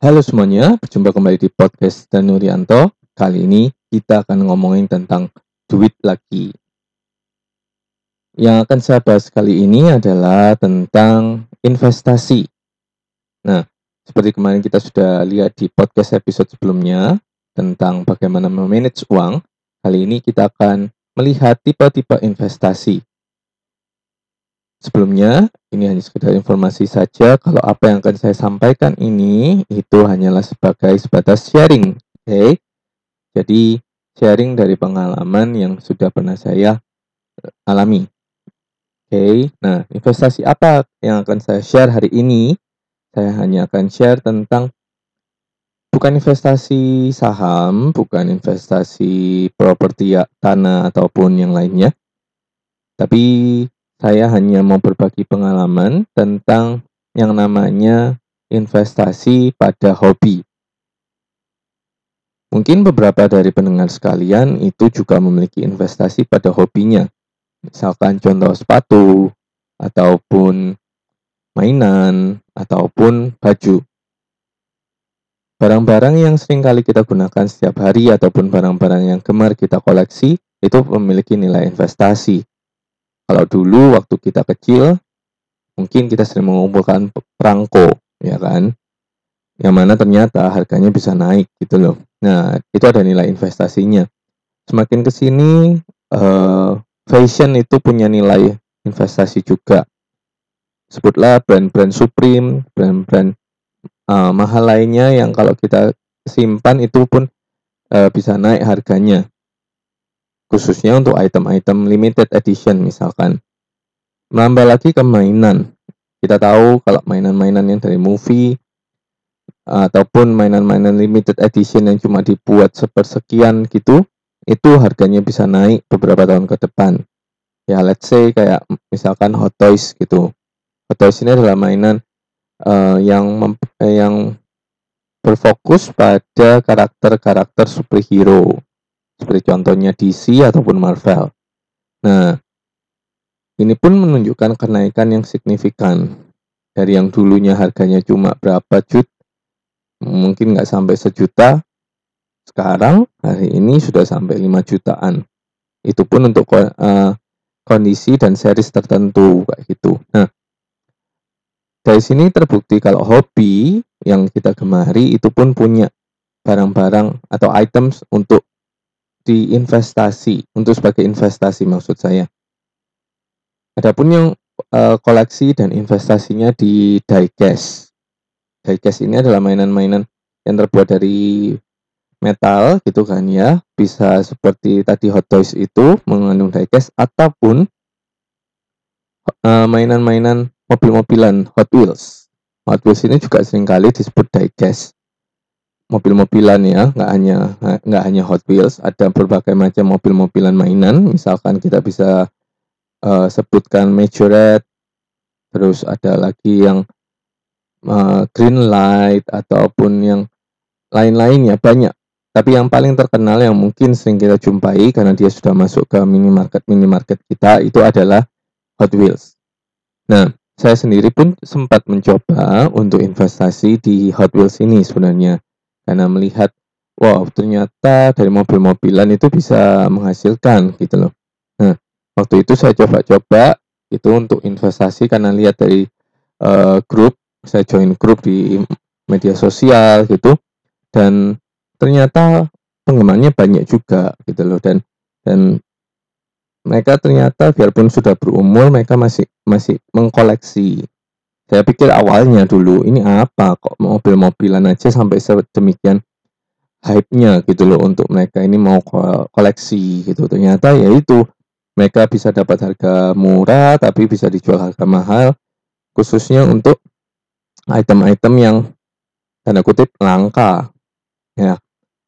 Halo semuanya, berjumpa kembali di podcast Dan Nurianto. Kali ini kita akan ngomongin tentang duit lagi. Yang akan saya bahas kali ini adalah tentang investasi. Nah, seperti kemarin kita sudah lihat di podcast episode sebelumnya tentang bagaimana memanage uang, kali ini kita akan melihat tipe-tipe investasi. Sebelumnya, ini hanya sekedar informasi saja kalau apa yang akan saya sampaikan ini itu hanyalah sebagai sebatas sharing. Oke. Okay? Jadi, sharing dari pengalaman yang sudah pernah saya eh, alami. Oke. Okay? Nah, investasi apa yang akan saya share hari ini? Saya hanya akan share tentang bukan investasi saham, bukan investasi properti tanah ataupun yang lainnya. Tapi saya hanya mau berbagi pengalaman tentang yang namanya investasi pada hobi. Mungkin beberapa dari pendengar sekalian itu juga memiliki investasi pada hobinya. Misalkan contoh sepatu, ataupun mainan, ataupun baju. Barang-barang yang sering kali kita gunakan setiap hari ataupun barang-barang yang gemar kita koleksi itu memiliki nilai investasi. Kalau dulu waktu kita kecil, mungkin kita sering mengumpulkan perangko, ya kan? Yang mana ternyata harganya bisa naik gitu loh. Nah, itu ada nilai investasinya. Semakin ke sini, uh, fashion itu punya nilai investasi juga. Sebutlah brand-brand Supreme, brand-brand uh, mahal lainnya yang kalau kita simpan itu pun uh, bisa naik harganya khususnya untuk item-item limited edition misalkan. Menambah lagi ke mainan. Kita tahu kalau mainan-mainan yang dari movie ataupun mainan-mainan limited edition yang cuma dibuat sepersekian gitu, itu harganya bisa naik beberapa tahun ke depan. Ya, let's say kayak misalkan Hot Toys gitu. Hot Toys ini adalah mainan uh, yang eh, yang berfokus pada karakter-karakter superhero seperti contohnya DC ataupun Marvel. Nah, ini pun menunjukkan kenaikan yang signifikan dari yang dulunya harganya cuma berapa jut, mungkin nggak sampai sejuta, sekarang hari ini sudah sampai 5 jutaan. Itu pun untuk uh, kondisi dan series tertentu kayak gitu. Nah, dari sini terbukti kalau hobi yang kita gemari itu pun punya barang-barang atau items untuk diinvestasi untuk sebagai investasi maksud saya. Adapun yang uh, koleksi dan investasinya di diecast. Diecast ini adalah mainan-mainan yang terbuat dari metal gitu kan ya. Bisa seperti tadi Hot Toys itu mengandung diecast ataupun uh, mainan-mainan mobil-mobilan Hot Wheels. Hot Wheels ini juga sering kali disebut diecast mobil-mobilan ya, nggak hanya nggak hanya Hot Wheels, ada berbagai macam mobil-mobilan mainan. Misalkan kita bisa uh, sebutkan Majorette, terus ada lagi yang uh, Green Light ataupun yang lain-lainnya banyak. Tapi yang paling terkenal yang mungkin sering kita jumpai karena dia sudah masuk ke minimarket minimarket kita itu adalah Hot Wheels. Nah, saya sendiri pun sempat mencoba untuk investasi di Hot Wheels ini sebenarnya karena melihat wow ternyata dari mobil-mobilan itu bisa menghasilkan gitu loh. Nah waktu itu saya coba-coba itu untuk investasi karena lihat dari uh, grup saya join grup di media sosial gitu dan ternyata penggemarnya banyak juga gitu loh dan dan mereka ternyata biarpun sudah berumur mereka masih masih mengkoleksi saya pikir awalnya dulu ini apa kok mobil-mobilan aja sampai sedemikian hype-nya gitu loh untuk mereka ini mau koleksi gitu. Ternyata ya itu mereka bisa dapat harga murah tapi bisa dijual harga mahal khususnya untuk item-item yang tanda kutip langka ya.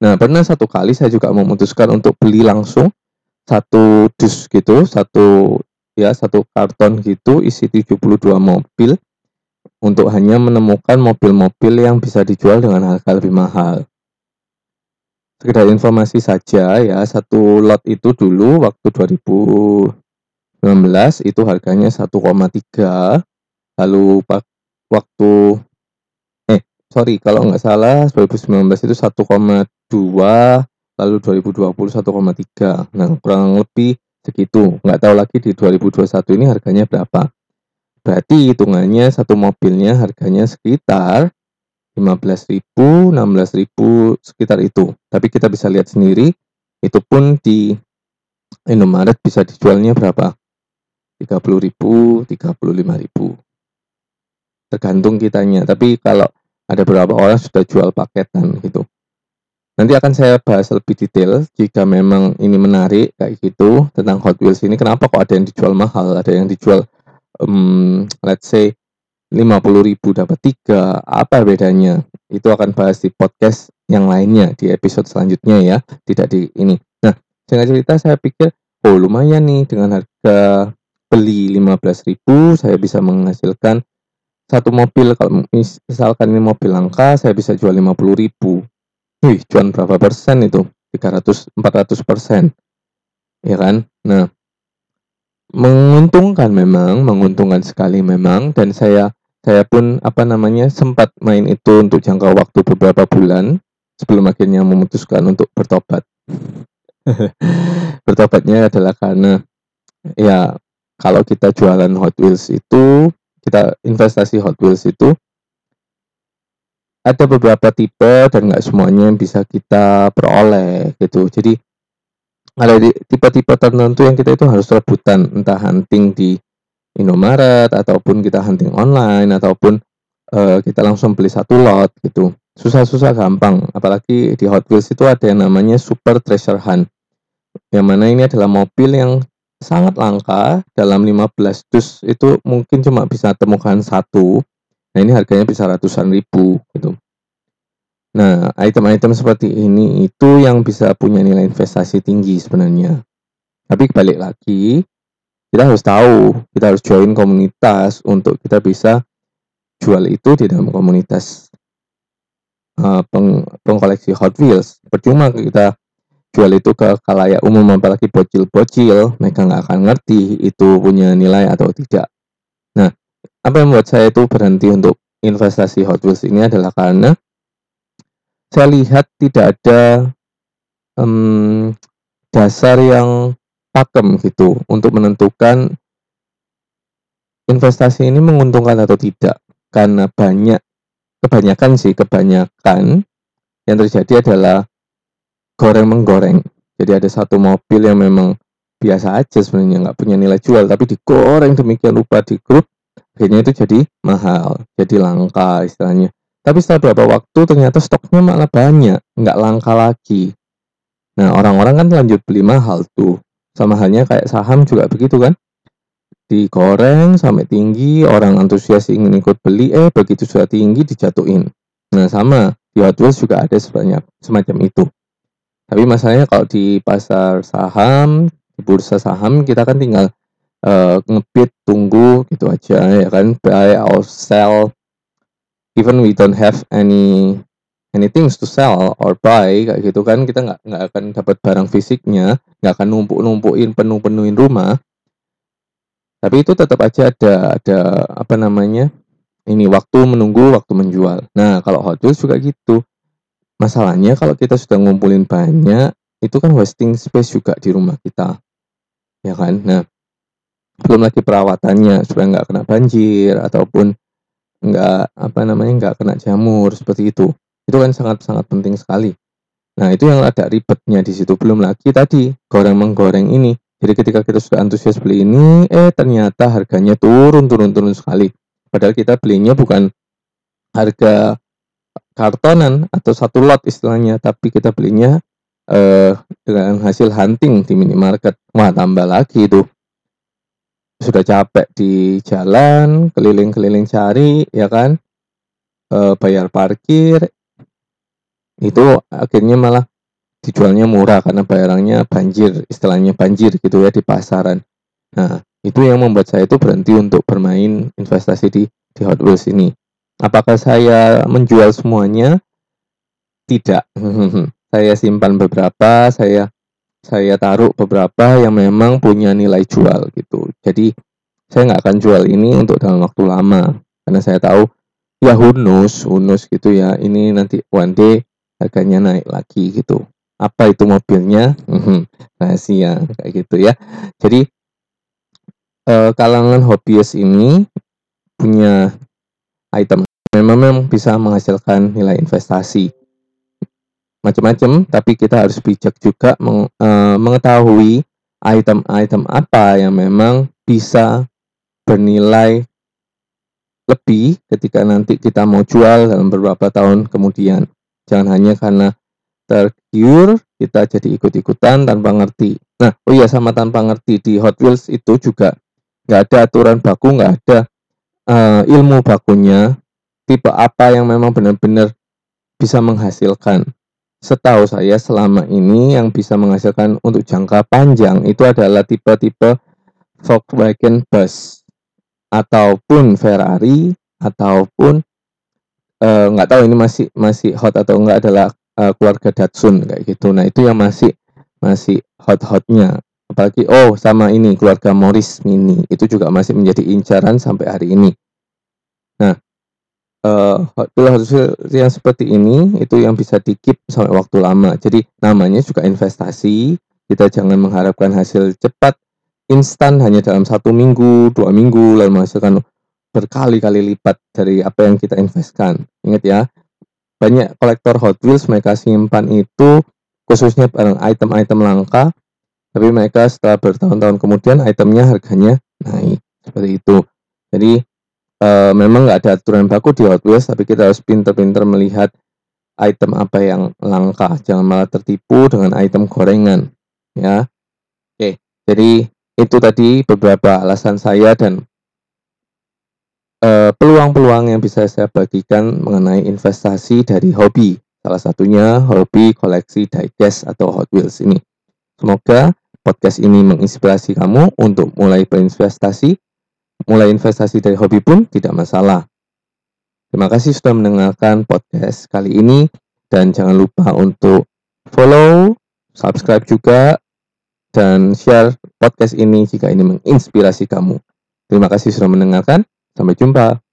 Nah, pernah satu kali saya juga memutuskan untuk beli langsung satu dus gitu, satu ya satu karton gitu isi 72 mobil untuk hanya menemukan mobil-mobil yang bisa dijual dengan harga lebih mahal. Sekedar informasi saja ya, satu lot itu dulu waktu 2019 itu harganya 1,3 lalu waktu eh sorry kalau nggak salah 2019 itu 1,2 lalu 2020 1,3 nah kurang lebih segitu. Nggak tahu lagi di 2021 ini harganya berapa berarti hitungannya satu mobilnya harganya sekitar 15.000 16.000 sekitar itu. Tapi kita bisa lihat sendiri itu pun di Indomaret bisa dijualnya berapa? 30.000 35.000 tergantung kitanya. Tapi kalau ada beberapa orang sudah jual paketan gitu. Nanti akan saya bahas lebih detail jika memang ini menarik kayak gitu tentang Hot Wheels ini. Kenapa kok ada yang dijual mahal, ada yang dijual um, let's say 50 ribu dapat tiga, apa bedanya? Itu akan bahas di podcast yang lainnya di episode selanjutnya ya, tidak di ini. Nah, singkat cerita saya pikir, oh lumayan nih dengan harga beli 15 ribu saya bisa menghasilkan satu mobil. Kalau misalkan ini mobil langka saya bisa jual 50 ribu. Wih cuan berapa persen itu? 300 400 persen. Ya kan? Nah menguntungkan memang menguntungkan sekali memang dan saya saya pun apa namanya sempat main itu untuk jangka waktu beberapa bulan sebelum akhirnya memutuskan untuk bertobat bertobatnya adalah karena ya kalau kita jualan Hot Wheels itu kita investasi Hot Wheels itu ada beberapa tipe dan nggak semuanya bisa kita peroleh gitu. Jadi ada tipe-tipe tertentu yang kita itu harus rebutan entah hunting di Indomaret ataupun kita hunting online ataupun uh, kita langsung beli satu lot gitu. Susah-susah gampang, apalagi di Hot Wheels itu ada yang namanya Super Treasure Hunt. Yang mana ini adalah mobil yang sangat langka dalam 15 dus itu mungkin cuma bisa temukan satu Nah ini harganya bisa ratusan ribu gitu. Nah item-item seperti ini itu yang bisa punya nilai investasi tinggi sebenarnya. Tapi balik lagi kita harus tahu, kita harus join komunitas untuk kita bisa jual itu di dalam komunitas uh, peng, pengkoleksi Hot Wheels. Percuma kita jual itu ke kalayak umum apalagi bocil-bocil, mereka nggak akan ngerti itu punya nilai atau tidak. Nah, apa yang membuat saya itu berhenti untuk investasi Hot Wheels ini adalah karena saya lihat tidak ada um, dasar yang pakem gitu untuk menentukan investasi ini menguntungkan atau tidak. Karena banyak kebanyakan sih kebanyakan yang terjadi adalah goreng menggoreng. Jadi ada satu mobil yang memang biasa aja sebenarnya nggak punya nilai jual tapi digoreng demikian rupa di grup akhirnya itu jadi mahal jadi langka istilahnya tapi setelah beberapa waktu ternyata stoknya malah banyak nggak langka lagi. Nah orang-orang kan lanjut beli mahal tuh. Sama halnya kayak saham juga begitu kan. Digoreng sampai tinggi orang antusias ingin ikut beli eh begitu sudah tinggi dijatuhin. Nah sama di Hot Wheels juga ada sebanyak semacam itu. Tapi masalahnya kalau di pasar saham di bursa saham kita kan tinggal uh, ngebit tunggu gitu aja ya kan. Buy or sell even we don't have any anything to sell or buy kayak gitu kan kita nggak nggak akan dapat barang fisiknya nggak akan numpuk numpukin penuh penuhin rumah. Tapi itu tetap aja ada ada apa namanya ini waktu menunggu waktu menjual. Nah kalau Hot juga gitu. Masalahnya kalau kita sudah ngumpulin banyak itu kan wasting space juga di rumah kita. Ya kan? Nah belum lagi perawatannya supaya nggak kena banjir ataupun nggak apa namanya nggak kena jamur seperti itu. Itu kan sangat sangat penting sekali. Nah itu yang ada ribetnya di situ. Belum lagi tadi goreng menggoreng ini. Jadi ketika kita sudah antusias beli ini eh ternyata harganya turun turun turun sekali. Padahal kita belinya bukan harga kartonan atau satu lot istilahnya tapi kita belinya eh, dengan hasil hunting di minimarket. Wah tambah lagi itu sudah capek di jalan keliling-keliling cari ya kan? E, bayar parkir. Itu akhirnya malah dijualnya murah karena bayarannya banjir istilahnya banjir gitu ya di pasaran. Nah itu yang membuat saya itu berhenti untuk bermain investasi di di Hot Wheels ini. Apakah saya menjual semuanya? Tidak. Saya simpan beberapa saya saya taruh beberapa yang memang punya nilai jual gitu. Jadi saya nggak akan jual ini untuk dalam waktu lama. Karena saya tahu ya hunus hunus gitu ya. Ini nanti one day harganya naik lagi gitu. Apa itu mobilnya? Hmm, rahasia kayak gitu ya. Jadi eh, kalangan hobius ini punya item memang, memang bisa menghasilkan nilai investasi macam-macam tapi kita harus bijak juga meng, uh, mengetahui item-item apa yang memang bisa bernilai lebih ketika nanti kita mau jual dalam beberapa tahun kemudian. Jangan hanya karena tergiur kita jadi ikut-ikutan tanpa ngerti. Nah, oh iya sama tanpa ngerti di Hot Wheels itu juga nggak ada aturan baku, nggak ada uh, ilmu bakunya, tipe apa yang memang benar-benar bisa menghasilkan. Setahu saya selama ini yang bisa menghasilkan untuk jangka panjang itu adalah tipe-tipe Volkswagen Bus ataupun Ferrari ataupun eh, nggak uh, tahu ini masih masih hot atau enggak adalah uh, keluarga Datsun kayak gitu. Nah itu yang masih masih hot-hotnya. Apalagi oh sama ini keluarga Morris Mini itu juga masih menjadi incaran sampai hari ini. Nah uh, hasil yang seperti ini itu yang bisa dikip sampai waktu lama. Jadi namanya juga investasi. Kita jangan mengharapkan hasil cepat instan hanya dalam satu minggu, dua minggu, lalu menghasilkan berkali-kali lipat dari apa yang kita investkan. Ingat ya, banyak kolektor Hot Wheels mereka simpan itu khususnya barang item-item langka, tapi mereka setelah bertahun-tahun kemudian itemnya harganya naik seperti itu. Jadi e, memang nggak ada aturan baku di Hot Wheels, tapi kita harus pintar-pintar melihat item apa yang langka, jangan malah tertipu dengan item gorengan, ya. Oke, jadi itu tadi beberapa alasan saya dan eh, peluang-peluang uh, yang bisa saya bagikan mengenai investasi dari hobi. Salah satunya hobi koleksi diecast atau Hot Wheels ini. Semoga podcast ini menginspirasi kamu untuk mulai berinvestasi. Mulai investasi dari hobi pun tidak masalah. Terima kasih sudah mendengarkan podcast kali ini dan jangan lupa untuk follow, subscribe juga dan share podcast ini jika ini menginspirasi kamu. Terima kasih sudah mendengarkan. Sampai jumpa.